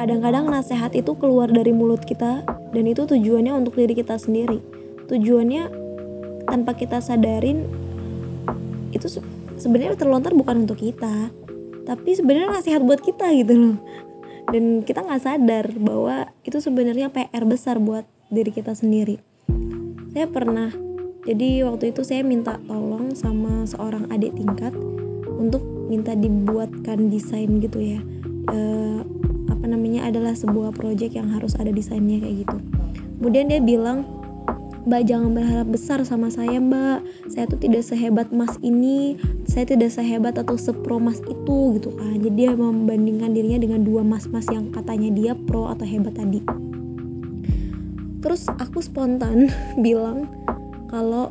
kadang-kadang nasihat itu keluar dari mulut kita dan itu tujuannya untuk diri kita sendiri. Tujuannya tanpa kita sadarin itu sebenarnya terlontar bukan untuk kita tapi sebenarnya nasihat buat kita gitu loh. Dan kita nggak sadar bahwa itu sebenarnya PR besar buat diri kita sendiri. Saya pernah jadi waktu itu saya minta tolong sama seorang adik tingkat untuk minta dibuatkan desain gitu ya. Apa namanya adalah sebuah project yang harus ada desainnya kayak gitu. Kemudian dia bilang Mbak jangan berharap besar sama saya mbak. Saya tuh tidak sehebat mas ini. Saya tidak sehebat atau sepro mas itu gitu kan. Jadi dia membandingkan dirinya dengan dua mas-mas yang katanya dia pro atau hebat tadi. Terus aku spontan bilang kalau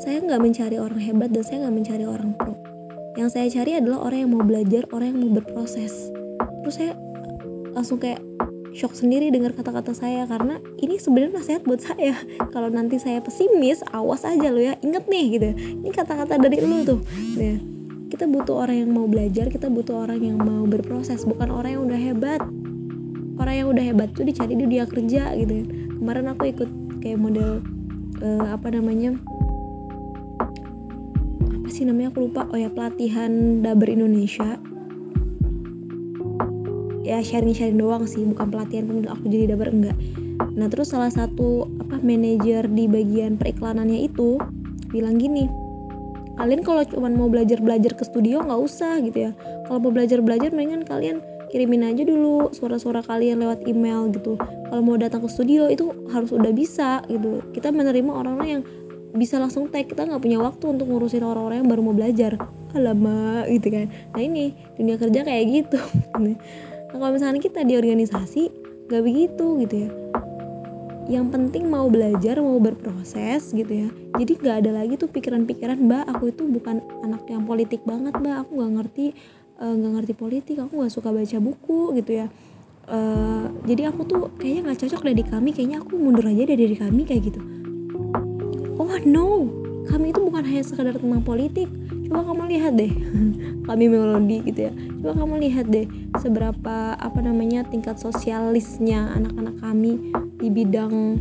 saya nggak mencari orang hebat dan saya nggak mencari orang pro. Yang saya cari adalah orang yang mau belajar orang yang mau berproses. Terus saya langsung kayak shock sendiri dengar kata-kata saya karena ini sebenarnya nasihat buat saya. Kalau nanti saya pesimis awas aja lo ya. Inget nih gitu. Ini kata-kata dari lu tuh. Ya kita butuh orang yang mau belajar kita butuh orang yang mau berproses bukan orang yang udah hebat. Orang yang udah hebat tuh dicari di dia kerja gitu. Kemarin aku ikut kayak model uh, apa namanya? Apa sih namanya? Aku lupa. Oh ya pelatihan daber Indonesia ya sharing-sharing doang sih bukan pelatihan pun aku jadi daber enggak. Nah terus salah satu apa manajer di bagian periklanannya itu bilang gini kalian kalau cuma mau belajar belajar ke studio nggak usah gitu ya. Kalau mau belajar belajar mendingan kalian kirimin aja dulu suara-suara kalian lewat email gitu. Kalau mau datang ke studio itu harus udah bisa gitu. Kita menerima orang-orang yang bisa langsung tag kita nggak punya waktu untuk ngurusin orang-orang yang baru mau belajar. Lama gitu kan. Nah ini dunia kerja kayak gitu nah kalau misalnya kita di organisasi nggak begitu gitu ya. Yang penting mau belajar mau berproses gitu ya. Jadi nggak ada lagi tuh pikiran-pikiran mbak aku itu bukan anak yang politik banget mbak. Aku nggak ngerti Eh, nggak uh, ngerti politik. Aku nggak suka baca buku gitu ya. Uh, jadi aku tuh kayaknya nggak cocok di kami. Kayaknya aku mundur aja dari diri kami kayak gitu. Oh no. Kami itu bukan hanya sekadar tentang politik. Coba kamu lihat deh. Kami melodi gitu ya. Coba kamu lihat deh seberapa apa namanya tingkat sosialisnya anak-anak kami di bidang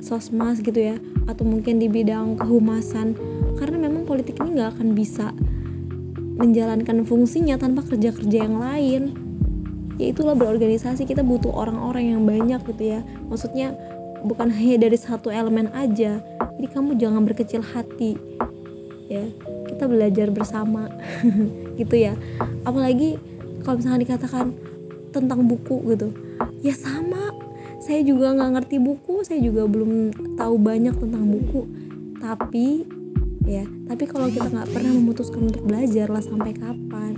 sosmas gitu ya atau mungkin di bidang kehumasan. Karena memang politik ini nggak akan bisa menjalankan fungsinya tanpa kerja-kerja yang lain. Ya itulah berorganisasi kita butuh orang-orang yang banyak gitu ya. Maksudnya bukan hanya dari satu elemen aja jadi kamu jangan berkecil hati ya. Kita belajar bersama gitu ya. Apalagi kalau misalnya dikatakan tentang buku gitu ya sama. Saya juga nggak ngerti buku saya juga belum tahu banyak tentang buku. Tapi ya tapi kalau kita nggak pernah memutuskan untuk belajar lah sampai kapan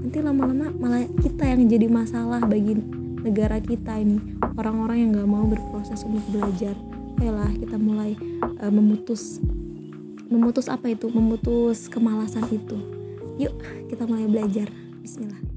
nanti lama-lama malah kita yang jadi masalah bagi negara kita ini. Orang-orang yang nggak mau berproses untuk belajar. Ayolah kita mulai uh, memutus memutus apa itu? Memutus kemalasan itu. Yuk kita mulai belajar. Bismillah